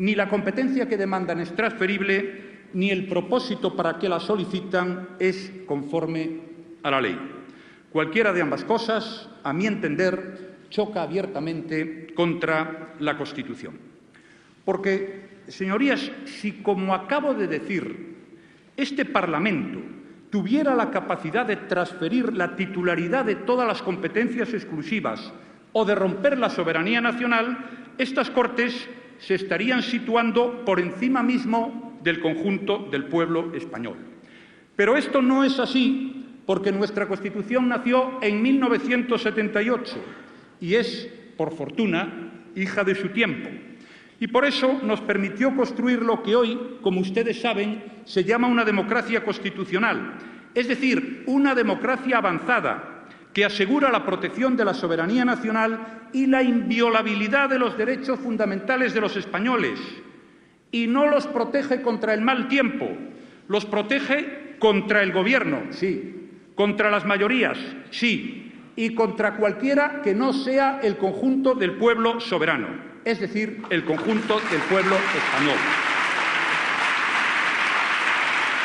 ni la competencia que demandan es transferible, ni el propósito para que la solicitan es conforme a la ley. Cualquiera de ambas cosas, a mi entender, choca abiertamente contra la Constitución. Porque, señorías, si, como acabo de decir, este Parlamento tuviera la capacidad de transferir la titularidad de todas las competencias exclusivas o de romper la soberanía nacional, estas Cortes se estarían situando por encima mismo del conjunto del pueblo español. Pero esto no es así porque nuestra Constitución nació en 1978 y es, por fortuna, hija de su tiempo. Y por eso nos permitió construir lo que hoy, como ustedes saben, se llama una democracia constitucional, es decir, una democracia avanzada que asegura la protección de la soberanía nacional y la inviolabilidad de los derechos fundamentales de los españoles. Y no los protege contra el mal tiempo, los protege contra el Gobierno, sí, contra las mayorías, sí, y contra cualquiera que no sea el conjunto del pueblo soberano, es decir, el conjunto del pueblo español.